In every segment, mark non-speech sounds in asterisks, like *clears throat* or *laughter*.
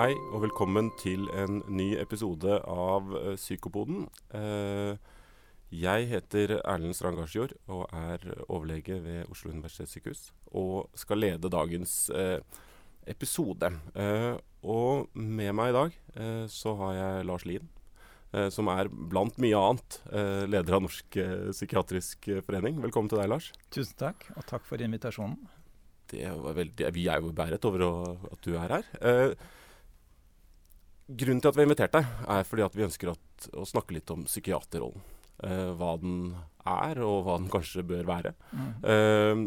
Hei og velkommen til en ny episode av eh, Psykopoden. Eh, jeg heter Erlend Strangardsjord og er overlege ved Oslo universitetssykehus. Og skal lede dagens eh, episode. Og med meg i dag så har jeg Lars Lien. som er blant mye annet leder av Norsk psykiatrisk forening. Velkommen til deg, Lars. Tusen takk, og takk for invitasjonen. Det var veldig, vi er jo beæret over å, at du er her. Grunnen til at vi har invitert deg, er fordi at vi ønsker at, å snakke litt om psykiaterrollen. Eh, hva den er, og hva den kanskje bør være. Mm. Eh,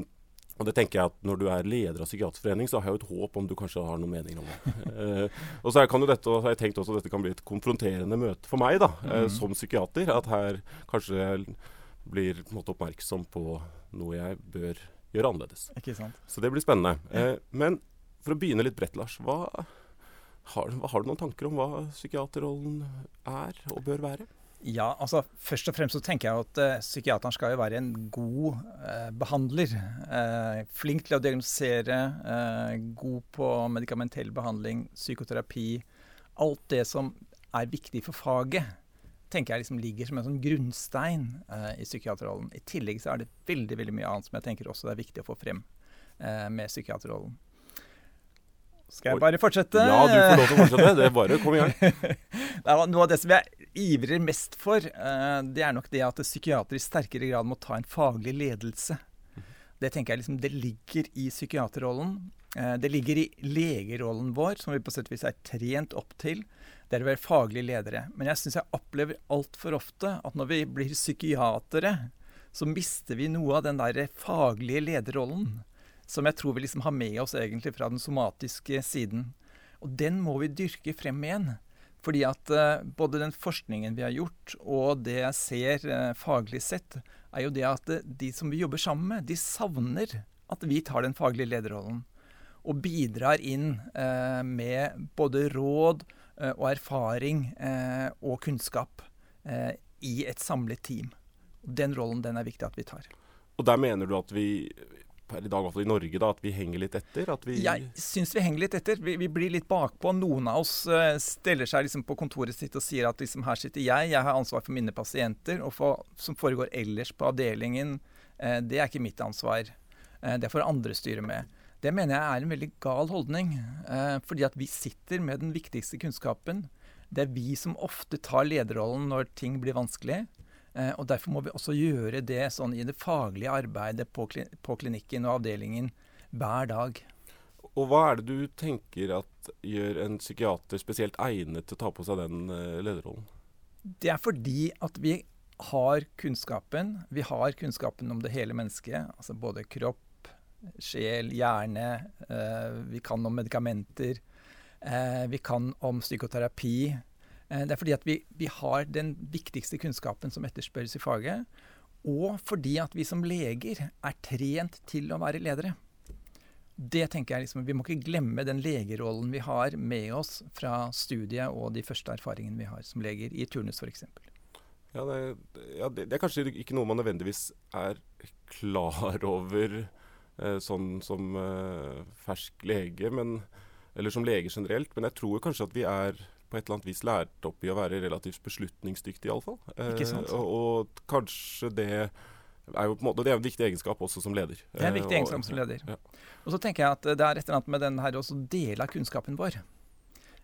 og det tenker jeg at Når du er leder av Psykiaterforening, så har jeg jo et håp om du kanskje har noen meninger om det. *laughs* Eh, og så kan jo dette, og har jeg tenkt også at dette kan bli et konfronterende møte for meg da, eh, Mhm. som psykiater. At her kanskje jeg blir på måte oppmerksom på noe jeg bør gjøre annerledes. Ikke sant? Så det blir spennende. Eh, men for å begynne litt bredt, Lars. Hva har, har du noen tanker om hva psykiaterrollen er og bør være? Ja, altså Først og fremst så tenker jeg at uh, psykiateren skal jo være en god uh, behandler. Uh, flink til å diagnosere, god på medikamentell behandling, psykoterapi. Alt det som er viktig for faget, tenker jeg liksom ligger som en sånn grunnstein i psykiaterrollen. I tillegg så er det veldig veldig mye annet som jeg tenker også det er viktig å få frem med psykiaterrollen. Skal jeg bare fortsette? Ja, du får lov til å fortsette. Det er bare kom i gang. *laughs* Noe av det som jeg ivrer mest for, eh, det er nok det at psykiatere i sterkere grad må ta en faglig ledelse. Det tenker jeg liksom, det ligger i psykiaterrollen. Eh, Det ligger i legerollen vår, som vi på sett og vis er trent opp til. Det er å være faglige ledere. Men jeg syns jeg opplever altfor ofte at når vi blir psykiatere, så mister vi noe av den der faglige lederrollen. Som jeg tror vi liksom har med oss egentlig fra den somatiske siden. Og den må vi dyrke frem igjen. Fordi at eh, både den forskningen vi har gjort, og det jeg ser eh, faglig sett, er jo det at eh, de som vi jobber sammen med, de savner at vi tar den faglige lederrollen. Og bidrar inn med både råd og erfaring og kunnskap i et samlet team. Den rollen den er viktig at vi tar. Og der mener du at vi i dag, i Norge, da, at vi henger litt etter? Jeg syns vi henger litt etter. Vi, vi blir litt bakpå. Noen av oss uh, steller seg liksom på kontoret sitt og sier at liksom, her sitter jeg, jeg har ansvar for mine pasienter. Og for, som foregår ellers på avdelingen, uh, det er ikke mitt ansvar. Uh, det får andre styre med. Det mener jeg er en veldig gal holdning. Fordi at vi sitter med den viktigste kunnskapen. Det er vi som ofte tar lederrollen når ting blir vanskelig. Eh, og Derfor må vi også gjøre det sånn i det faglige arbeidet på, kli på klinikken og avdelingen hver dag. Og hva er det du tenker at gjør en psykiater spesielt egnet til å ta på seg den eh, lederrollen? Det er fordi at vi har kunnskapen. Vi har kunnskapen om det hele mennesket. Altså både kropp, sjel, hjerne. Eh, vi kan om medikamenter. Eh, vi kan om psykoterapi. Eh, det er fordi at vi, vi har den viktigste kunnskapen som etterspørres i faget. Og fordi at vi som leger er trent til å være ledere. Det tenker jeg liksom, Vi må ikke glemme den legerollen vi har med oss fra studiet og de første erfaringene vi har som leger, i turnus f.eks. Ja, det, ja det, det er kanskje ikke noe man nødvendigvis er klar over eh, sånn som eh, fersk lege, men, eller som lege generelt. Men jeg tror kanskje at vi er på et eller annet vis lært opp i å være relativt beslutningsdyktig, iallfall. Eh, og, og kanskje det er jo på en måte, det er en viktig egenskap også som leder. Det er en viktig Eh, egenskap som leder. Ja. Og så tenker jeg at det er et eller annet med den her også dele av kunnskapen vår.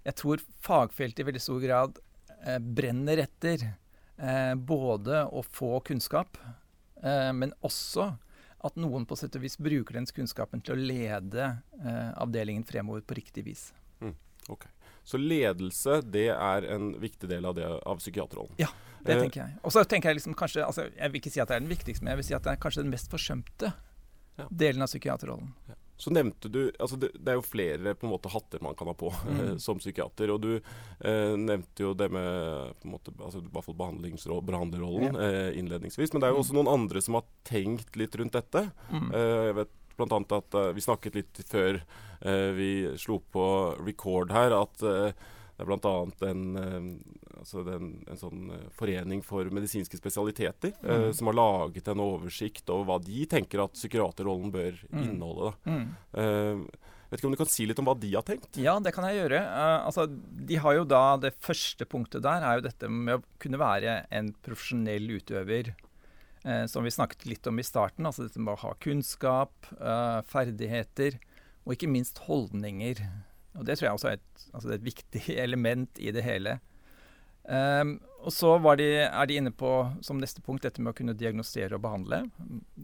Jeg tror fagfeltet i veldig stor grad eh, brenner etter eh, både å få kunnskap, eh, men også at noen på sett og vis bruker den kunnskapen til å lede eh, avdelingen fremover på riktig vis. Så ledelse, det er en viktig del av, det, av psykiaterrollen. Ja, Det Eh, tenker jeg. Og så tenker jeg liksom kanskje altså, Jeg vil ikke si at det er den viktigste, men jeg vil si at det er kanskje den mest forsømte Ja. delen av psykiaterrollen. Så nevnte du altså det, det er jo flere på en måte hatter man kan ha på *laughs* Mm. som psykiater. Og du eh, nevnte jo det med på en måte, altså, i hvert fall behandlerrollen ja. eh, innledningsvis. Men det er jo også noen andre som har tenkt litt rundt dette. Mm. Eh, jeg vet annet at uh, Vi snakket litt før uh, vi slo på record her, at uh, det er bl.a. En, altså en sånn forening for medisinske spesialiteter Mm. som har laget en oversikt over hva de tenker at psykiaterrollen bør Mm. inneholde. Da. Mm. Vet ikke om du kan si litt om hva de har tenkt? Ja, det kan jeg gjøre. Uh, altså, de har jo da, Det første punktet der er jo dette med å kunne være en profesjonell utøver. Uh, som vi snakket litt om i starten. altså Dette med å ha kunnskap, eh, ferdigheter og ikke minst holdninger. Og Det tror jeg også er et, altså et viktig *laughs* element i det hele. Um, og så de, er de inne på som neste punkt dette med å kunne diagnostere og behandle.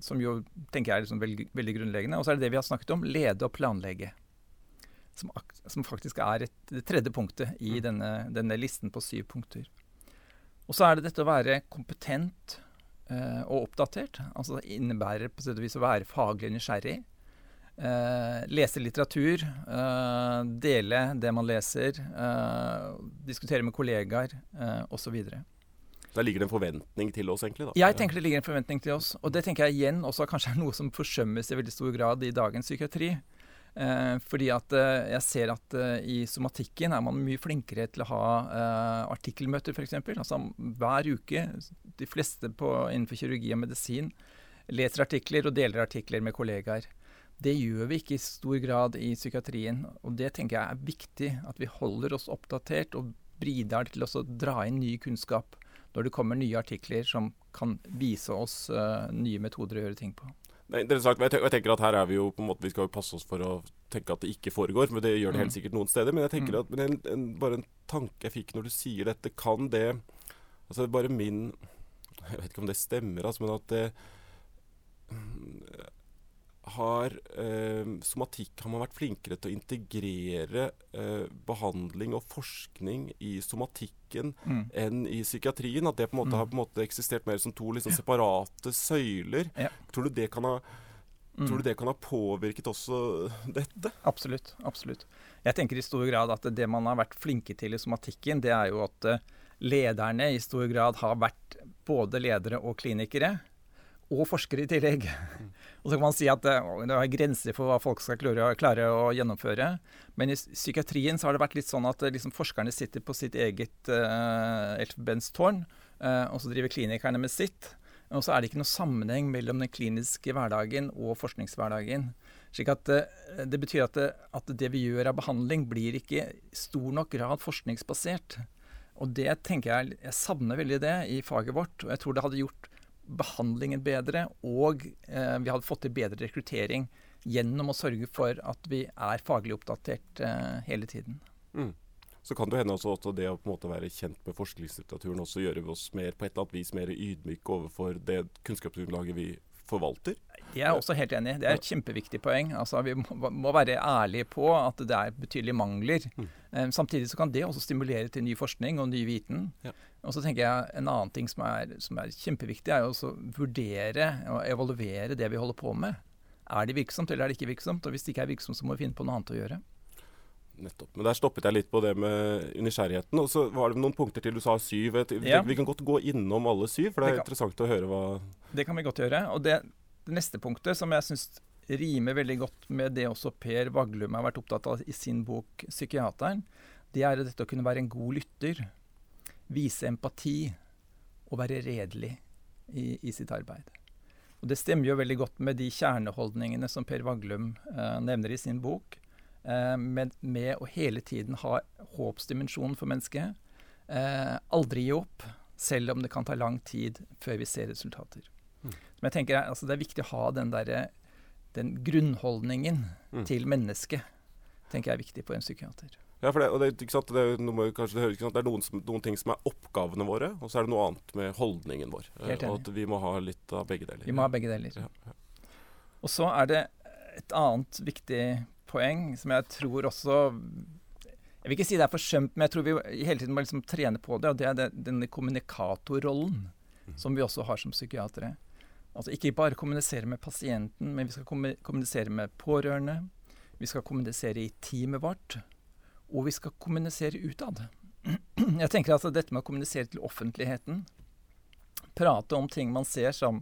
Som jo tenker jeg er liksom veldig, veldig, grunnleggende. Og så er det det vi har snakket om, lede og planlegge. Som, som faktisk er et, det tredje punktet i mm. denne, denne, listen på syv punkter. Og så er det dette å være kompetent og oppdatert. Altså det innebærer på sett og vis å være faglig nysgjerrig. Eh, lese litteratur, eh, dele det man leser, eh, diskutere med kollegaer eh, osv. Der ligger det en forventning til oss, egentlig? da? Jeg tenker det ligger en forventning til oss. Og det tenker jeg igjen også kanskje er noe som forsømmes i veldig stor grad i dagens psykiatri. Eh, fordi at eh, jeg ser at eh, i somatikken er man mye flinkere til å ha artikkelmøter, f.eks. Altså hver uke. De fleste på, innenfor kirurgi og medisin leser artikler og deler artikler med kollegaer. Det gjør vi ikke i stor grad i psykiatrien. Og det tenker jeg er viktig. At vi holder oss oppdatert og bidrar til å dra inn ny kunnskap når det kommer nye artikler som kan vise oss nye metoder å gjøre ting på. Det er interessant. Jeg tenker at her er Vi jo på en måte, vi skal jo passe oss for å tenke at det ikke foregår, men det gjør det helt mm. sikkert noen steder. Men jeg tenker mm. at en, en, bare en tanke jeg fikk når du sier dette, kan det altså Bare min Jeg vet ikke om det stemmer, altså, men at det har eh, somatikk har man vært flinkere til å integrere eh, behandling og forskning i somatikken mm. enn i psykiatrien. At det på en måte mm. har på en måte eksistert mer som to liksom, separate søyler. Ja. Tror, du det kan ha, mm. tror du det kan ha påvirket også dette? Absolutt. absolutt. Jeg tenker i stor grad at det man har vært flinke til i somatikken, det er jo at uh, lederne i stor grad har vært både ledere og klinikere og forskere i tillegg. Mm. Og så kan man si at det, det er grenser for hva folk skal klare, klare, å gjennomføre. Men i psykiatrien så har det vært litt sånn at liksom, forskerne sitter på sitt eget uh, elfenbenstårn, uh, og så driver klinikerne med sitt. Og så er det ikke noe sammenheng mellom den kliniske hverdagen og forskningshverdagen. Slik at uh, Det betyr at det, at det vi gjør av behandling, blir ikke stor nok grad forskningsbasert. Og det tenker jeg Jeg savner veldig det i faget vårt. Og jeg tror det hadde gjort behandlingen bedre, og eh, vi hadde fått til bedre rekruttering gjennom å sørge for at vi er faglig oppdatert eh, hele tiden. Mm. Så kan det hende også at det å på en måte være kjent med forskningslitteraturen også gjør oss mer, på et eller annet vis mer ydmyke overfor det kunnskapsgrunnlaget vi forvalter. Det er også helt enig. Det er et kjempeviktig poeng. Altså, vi må være ærlige på at det er betydelige mangler. Mm. Um, samtidig så kan det også stimulere til ny forskning og ny viten. Ja. Og så tenker jeg En annen ting som er, som er kjempeviktig, er å vurdere og evaluere det vi holder på med. Er det virksomt, eller er det ikke virksomt? Og Hvis det ikke er virksomt, så må vi finne på noe annet å gjøre. Nettopp. Men der stoppet jeg litt på det med nysgjerrigheten. Og så var det noen punkter til. Du sa syv. Ja. Vi kan godt gå innom alle syv, for det er det interessant å høre hva Det kan vi godt gjøre. Og det, det neste punktet, som jeg syns rimer veldig godt med det også Per Vaglum har vært opptatt av i sin bok 'Psykiateren', det er dette å kunne være en god lytter vise empati og være redelig i, i, sitt arbeid. Og Det stemmer jo veldig godt med de kjerneholdningene som Per Vaglum eh, nevner i sin bok, eh, med, med, å hele tiden ha håpsdimensjonen for mennesket. Eh, aldri gi opp, selv om det kan ta lang tid før vi ser resultater. Mm. Men jeg tenker altså, Det er viktig å ha den, der, den grunnholdningen mm. til mennesket. tenker jeg er viktig for en psykiater. Ja, for det, og det, ikke sant, det, er, noe, kanskje, det, det er noen, noen, ting som er oppgavene våre, og så er det noe annet med holdningen vår. Helt enig. og at vi må ha litt av begge deler. Vi må ha begge deler. Ja, ja. Og så er det et annet viktig poeng som jeg tror også Jeg vil ikke si det er forsømt, men jeg tror vi hele tiden må liksom trene på det. Og det er det, denne kommunikatorrollen mm. som vi også har som psykiatere. Altså ikke bare kommunisere med pasienten, men vi skal kommunisere med pårørende. Vi skal kommunisere i teamet vårt og vi skal kommunisere utad. *clears throat* Jeg tenker altså dette med å kommunisere til offentligheten, prate om ting man ser som,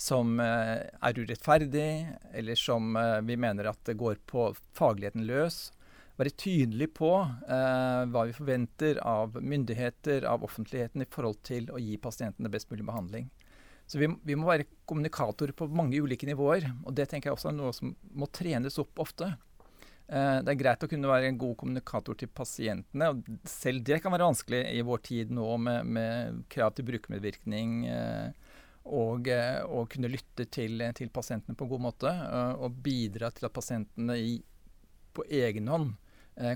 som uh, er urettferdig, eller som uh, vi mener at det går på fagligheten løs. Være tydelig på eh, hva vi forventer av myndigheter, av offentligheten, i forhold til å gi pasientene best mulig behandling. Så vi, vi, må være kommunikatorer på mange ulike nivåer. Og det tenker jeg også er noe som må trenes opp ofte. Eh, det er greit å kunne være en god kommunikator til pasientene. og Selv det kan være vanskelig i vår tid nå med, med krav til brukermedvirkning. Eh, og, og, kunne lytte til, til, pasientene på en god måte. Og bidra til at pasientene i, på egen hånd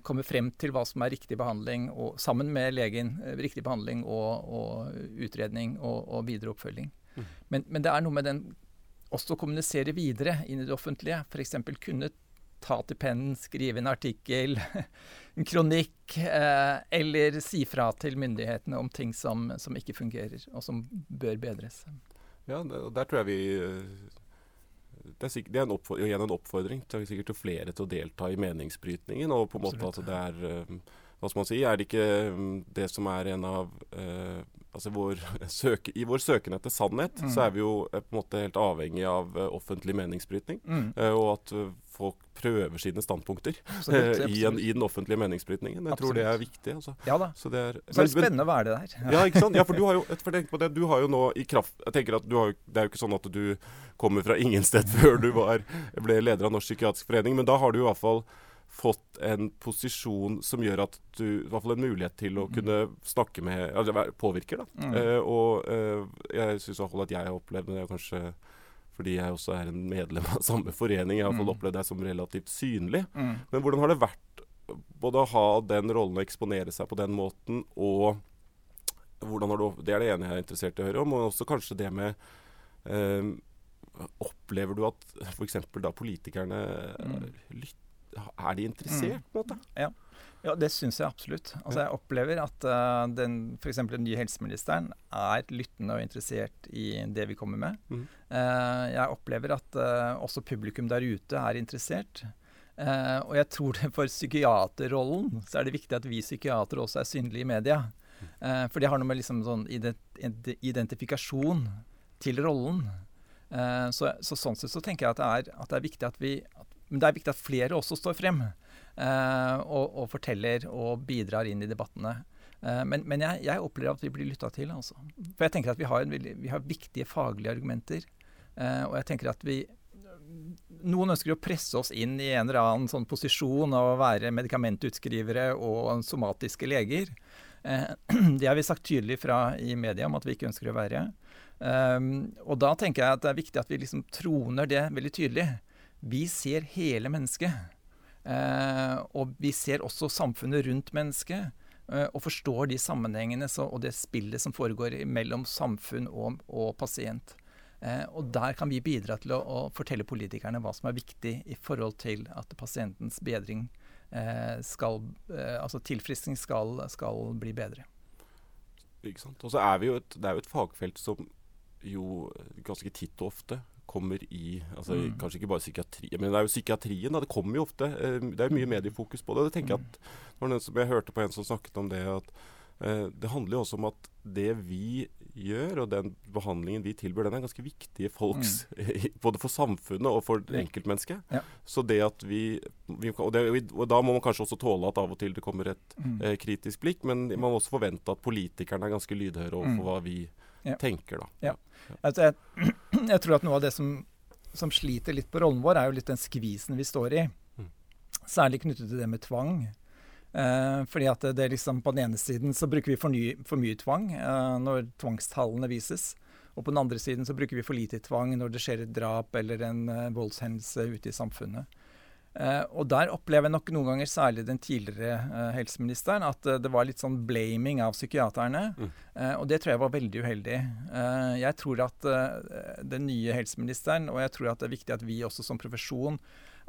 kommer frem til hva som er riktig behandling, og, sammen med legen. Riktig behandling og, og utredning og, og videre oppfølging. Men, men, det er noe med den også å kommunisere videre inn i det offentlige. F.eks. kunne ta til pennen, skrive en artikkel, *laughs* en kronikk, eh, eller si fra til myndighetene om ting som, som, ikke fungerer, og som bør bedres. Ja, der tror jeg vi eh, det er, sikkert, det er en, oppfordring, igjen en oppfordring til, sikkert til flere til å delta i meningsbrytningen. Og på en måte at det er eh, Hva skal man si? Er det ikke mm, det som er en av uh, altså vår *laughs* søke, I vår søken etter sannhet mm. så er vi jo eh, på en måte helt avhengig av uh, offentlig meningsbrytning. Mm. Uh, og at folk prøver sine standpunkter absolutt, absolutt. I, en, i, den offentlige meningsbrytningen. Jeg absolutt. tror det er viktig. Altså. Ja da. Så det er, så er det spennende å være det der. *laughs* Ja, ikke sant? Ja, for du har jo, for det, du har jo nå i kraft jeg tenker at du har, Det er jo ikke sånn at du kommer fra ingen sted *laughs* før du var, ble leder av Norsk psykiatrisk forening, men da har du i hvert fall fått en posisjon som gjør at du i hvert fall en mulighet til å mm. kunne snakke med altså Påvirker, da. Mm. Uh, og uh, jeg syns i hvert fall at jeg har opplevd det, kanskje fordi jeg også er en medlem av samme forening, jeg har mm. opplevd deg som relativt synlig. Mm. Men hvordan har det vært både å ha den rollen og eksponere seg på den måten, og hvordan har du Det er det ene jeg er interessert i å høre om, og også kanskje det med uh, Opplever du at f.eks. da politikerne mm. lytter er de interessert, på en måte? Ja. Ja, det syns jeg absolutt. Altså, jeg opplever at uh, den, f.eks. den nye helseministeren er lyttende og interessert i det vi kommer med. Mm. Uh, jeg opplever at uh, også publikum der ute er interessert. Uh, og jeg tror det for psykiaterrollen så er det viktig at vi psykiatere også er synlige i media. for det har noe med liksom sånn identifikasjon til rollen. Så, så, sånn sett så tenker jeg at det er, at det er viktig at vi, men det er viktig at flere også står frem eh, og, og, forteller og bidrar inn i debattene. Eh, men, men jeg, jeg, opplever at vi blir lytta til. Altså. For jeg tenker at vi har, en, vi har viktige faglige argumenter. Eh, og jeg tenker at vi Noen ønsker å presse oss inn i en eller annen sånn posisjon av å være medikamentutskrivere og somatiske leger. Eh, *clears throat* det har vi sagt tydelig fra i media om at vi ikke ønsker å være. Um, og da tenker jeg at det er viktig at vi liksom troner det veldig tydelig. Vi ser hele mennesket. Eh, og vi ser også samfunnet rundt mennesket. Eh, og forstår de sammenhengene og det spillet som foregår mellom samfunn og, og pasient. Eh, og der kan vi bidra til å, å, fortelle politikerne hva som er viktig i forhold til at pasientens bedring skal Altså tilfriskning skal, skal, bli bedre. Ikke sant. Og så er vi jo et, det er jo et fagfelt som jo ganske titt og ofte kommer i altså, mm. Kanskje ikke bare psykiatri, men det er jo psykiatrien. Da, det kommer jo ofte. Eh, det er mye mediefokus på det. Det tenker jeg at, det som Jeg hørte på en som snakket om det, at eh, det handler jo også om at det vi gjør, og den behandlingen vi tilbyr, den er ganske viktig folks mm. *laughs* Både for samfunnet og for enkeltmennesket. Ja. Så det at vi, vi og, det, og, da må man kanskje også tåle at av og til det kommer et mm. eh, kritisk blikk, men man må også forvente at politikerne er ganske lydhøre overfor mm. hva vi ja. tenker, da. Ja. Altså, jeg, *clears throat* *clears throat* jeg, tror at noe av det som, som, sliter litt på rollen vår, er jo litt den skvisen vi står i. Mm. Særlig knyttet til det med tvang. Eh, fordi at det, det liksom, På den ene siden så bruker vi for, ny, for mye tvang eh, når tvangstallene vises. Og på den andre siden så bruker vi for lite tvang når det skjer et drap eller en eh, voldshendelse ute i samfunnet. Uh, og der opplever jeg nok noen ganger, særlig den tidligere uh, helseministeren, at uh, det var litt sånn blaming av psykiaterne. Mm. og det tror jeg var veldig uheldig. jeg tror at den nye helseministeren, og jeg tror at det er viktig at vi også som profesjon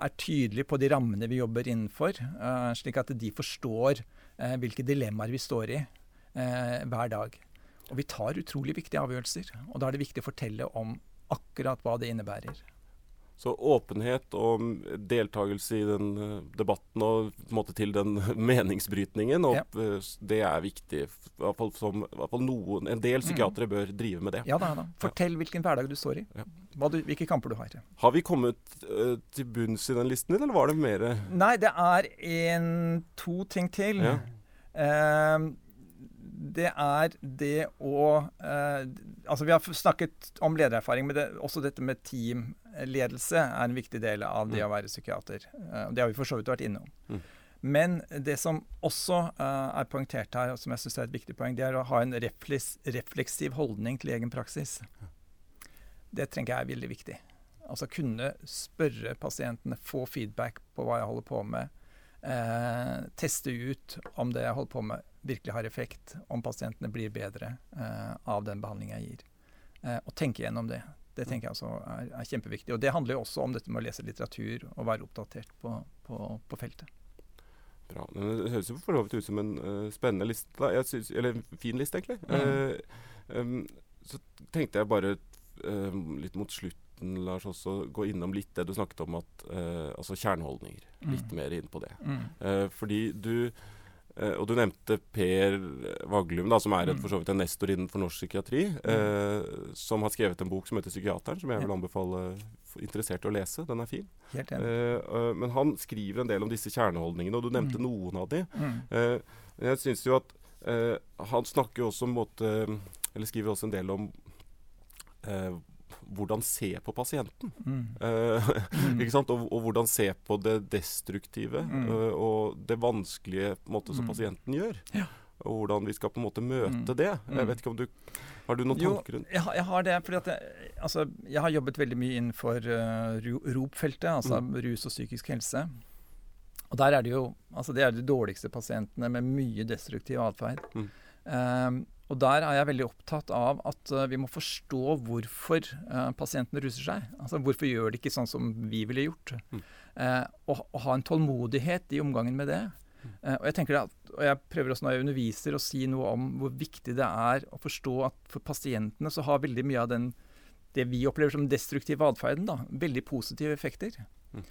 er tydelige på de rammene vi jobber innenfor, slik at de forstår hvilke dilemmaer vi står i hver dag. Og vi tar utrolig viktige avgjørelser, og da er det viktig å fortelle om akkurat hva det innebærer. Så åpenhet og deltakelse i den uh, debatten og på en måte til den *laughs* meningsbrytningen, og, ja. uh, det er viktig. I hvert fall som i hvert fall noen, En del psykiatere mm. bør drive med det. Ja da, da. Fortell ja. hvilken hverdag du står i. Du, hvilke kamper du har. Har vi kommet uh, til bunns i den listen, din, eller var det mer Nei, det er en, to ting til. Ja. det er det å eh, Altså, vi har snakket om ledererfaring, men det, også dette med teamledelse er en viktig del av det Mm. å være psykiater. Eh, det har vi for så vidt vært innom. Mm. Men det som også eh, er poengtert her, og som jeg syns er et viktig poeng, det er å ha en refleks, refleksiv holdning til egen praksis. Det tenker jeg er veldig viktig. Altså kunne spørre pasientene, få feedback på hva jeg holder på med. Eh, teste ut om det jeg holder på med virkelig har effekt, om pasientene blir bedre eh, av den behandlingen jeg gir. Eh, og tenke gjennom det. Det tenker jeg altså er, er kjempeviktig. Og det handler jo også om dette med å lese litteratur og være oppdatert på, på, på feltet. Bra. Men Det høres jo for så vidt ut som en uh, spennende liste. Synes, eller en fin liste, egentlig. Eh, um, så tenkte jeg bare uh, litt mot slutten, Lars, også gå innom litt det du snakket om, at altså kjerneholdninger. Litt Mm. mer inn på det. Mm. Fordi du Og du nevnte Per Vaglum, da, som er et, Mm. for så vidt en nestor innenfor norsk psykiatri. eh, som har skrevet en bok som heter 'Psykiateren', som jeg vil anbefale interesserte å lese. Den er fin. Helt enig. Eh, eh, men han skriver en del om disse kjerneholdningene, og du nevnte Mm. noen av de. Mm. Eh, jeg syns jo at eh, han snakker også om måte Eller skriver også en del om eh, hvordan se på pasienten. Mm. Mm. *laughs* ikke sant? Og, og hvordan se på det destruktive Mm. uh, og det vanskelige på en måte, som Mm. pasienten gjør. Ja. Og hvordan vi skal på en måte møte Mm. det. Mm. Jeg vet ikke om du Har du noen Jo, tanker rundt har- jeg har det fordi at jeg, altså, jeg har jobbet veldig mye innenfor uh, ROP-feltet, altså Mm. rus og psykisk helse. Og der er det jo altså det er de dårligste pasientene med mye destruktiv atferd. Mm. Um, og der er jeg veldig opptatt av at uh, vi må forstå hvorfor uh, pasientene ruser seg. Altså hvorfor gjør de ikke sånn som vi ville gjort? Mm. Eh, og, og ha en tålmodighet i omgangen med det. Eh, og jeg tenker at, og jeg prøver også når jeg underviser å si noe om hvor viktig det er å forstå at for pasientene så har veldig mye av den det vi opplever som destruktive atferden, da, veldig positive effekter. Mm.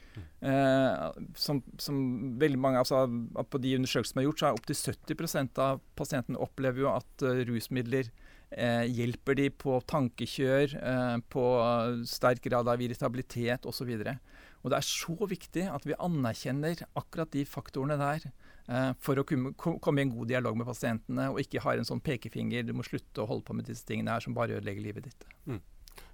Eh, som, som veldig mange, altså På de undersøkelsene som er gjort, så er opptil 70 av pasientene opplever jo at uh, rusmidler eh, hjelper de på tankekjør, eh, på eh, sterk grad av irritabilitet osv. Og det er så viktig at vi anerkjenner akkurat de faktorene der eh, for å kunne komme i en god dialog med pasientene, og ikke har en sånn pekefinger 'du må slutte å holde på med disse tingene her som bare ødelegger livet ditt'.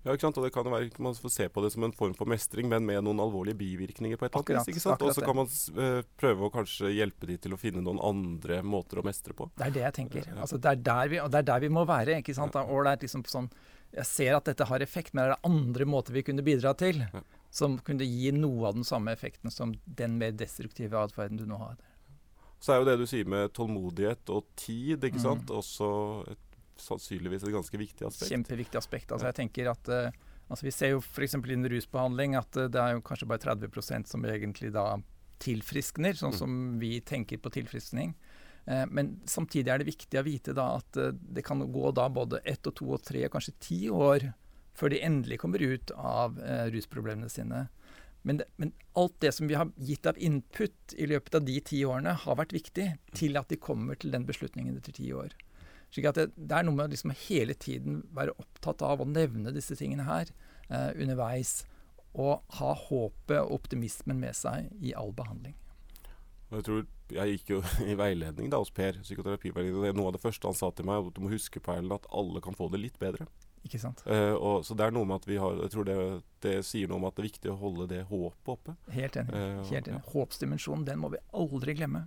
Ja, ikke sant? Og det kan jo være Man får se på det som en form for mestring, men med noen alvorlige bivirkninger. på et eller annet vis, ikke sant? Og så kan man eh, prøve å kanskje hjelpe de til å finne noen andre måter å mestre på. Det er det jeg tenker. Ja. Altså, det, er der vi, og det er der vi må være. ikke sant? Det er liksom sånn Jeg ser at dette har effekt, men er det andre måter vi kunne bidra til Ja. som kunne gi noe av den samme effekten som den mer destruktive atferden du nå har? Så er jo det du sier med tålmodighet og tid, ikke Mm. sant, også et, sannsynligvis et ganske viktig aspekt. Kjempeviktig aspekt. Altså, jeg tenker at eh, altså, Vi ser jo f.eks. innen rusbehandling at eh, det er jo kanskje bare 30% som egentlig da tilfriskner, sånn Mm. som vi tenker på tilfriskning. Eh, men samtidig er det viktig å vite da at det kan gå da både ett og to og tre, kanskje ti år før de endelig kommer ut av rusproblemene sine. Men, det, men alt det som vi har gitt av input i løpet av de ti årene, har vært viktig til at de kommer til den beslutningen etter ti år. Slik at det, det er noe med å liksom hele tiden være opptatt av å nevne disse tingene her eh, underveis. Og ha håpet og optimismen med seg i all behandling. Jeg tror jeg gikk jo *laughs* i veiledning da hos Per, psykoterapiveiledning, og det noe av det første han sa til meg, at du må huske på Erlend, at alle kan få det litt bedre. Ikke sant? Eh, og, så det er noe med at vi har Jeg tror det, det sier noe om at det er viktig å holde det håpet oppe. Helt enig. Eh, Helt enig. ja. Håpsdimensjonen, den må vi aldri glemme.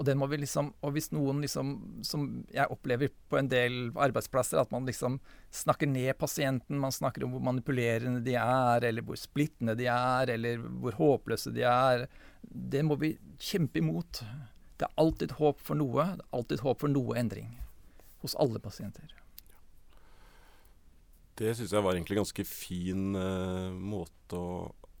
Og den må vi liksom, og hvis noen liksom, som jeg opplever på en del arbeidsplasser, at man liksom snakker ned pasienten, man snakker om hvor manipulerende de er, eller hvor splittende de er, eller hvor håpløse de er, det må vi kjempe imot. Det er alltid håp for noe, det er alltid håp for noe endring. Hos alle pasienter. Det syns jeg var egentlig en ganske fin eh, måte å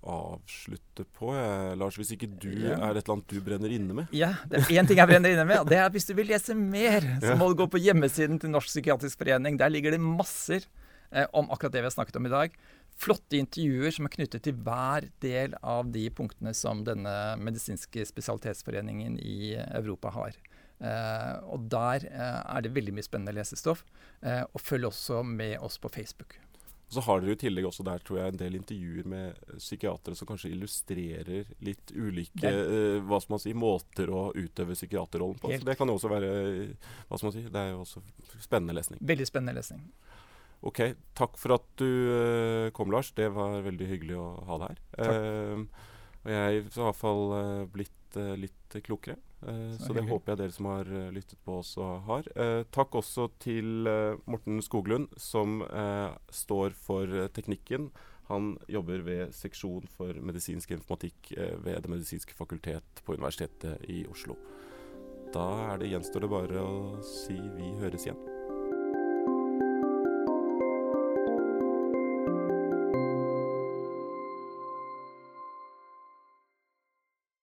avslutte på. Jeg, Lars, hvis ikke du Ja. er et eller annet du brenner inne med? Ja, det er én ting jeg brenner inne med, og det er at hvis du vil lese mer, så må du gå på hjemmesiden til Norsk psykiatrisk forening. Der ligger det masser eh, om akkurat det vi har snakket om i dag. Flotte intervjuer som er knyttet til hver del av de punktene som denne medisinske spesialitetsforeningen i Europa har. Eh, og der eh, er det veldig mye spennende lesestoff. Eh, og følg også med oss på Facebook. Så har dere i tillegg også der tror jeg en del intervjuer med psykiatere som kanskje illustrerer litt ulike uh, hva skal man si, måter å utøve psykiaterrollen på. Helt. Så det kan jo også være hva skal man si, det er jo også spennende lesning. Veldig spennende lesning. Ok, takk for at du uh, kom, Lars. Det var veldig hyggelig å ha deg her. Uh, og jeg har i hvert fall blitt litt klokere. Eh, så, så det håper jeg dere som har eh, lyttet på også har. Eh, takk også til Morten Skoglund, som står for teknikken. Han jobber ved seksjon for medisinsk informatikk ved Det medisinske fakultet på Universitetet i Oslo. Da er det, gjenstår det bare å si vi høres igjen.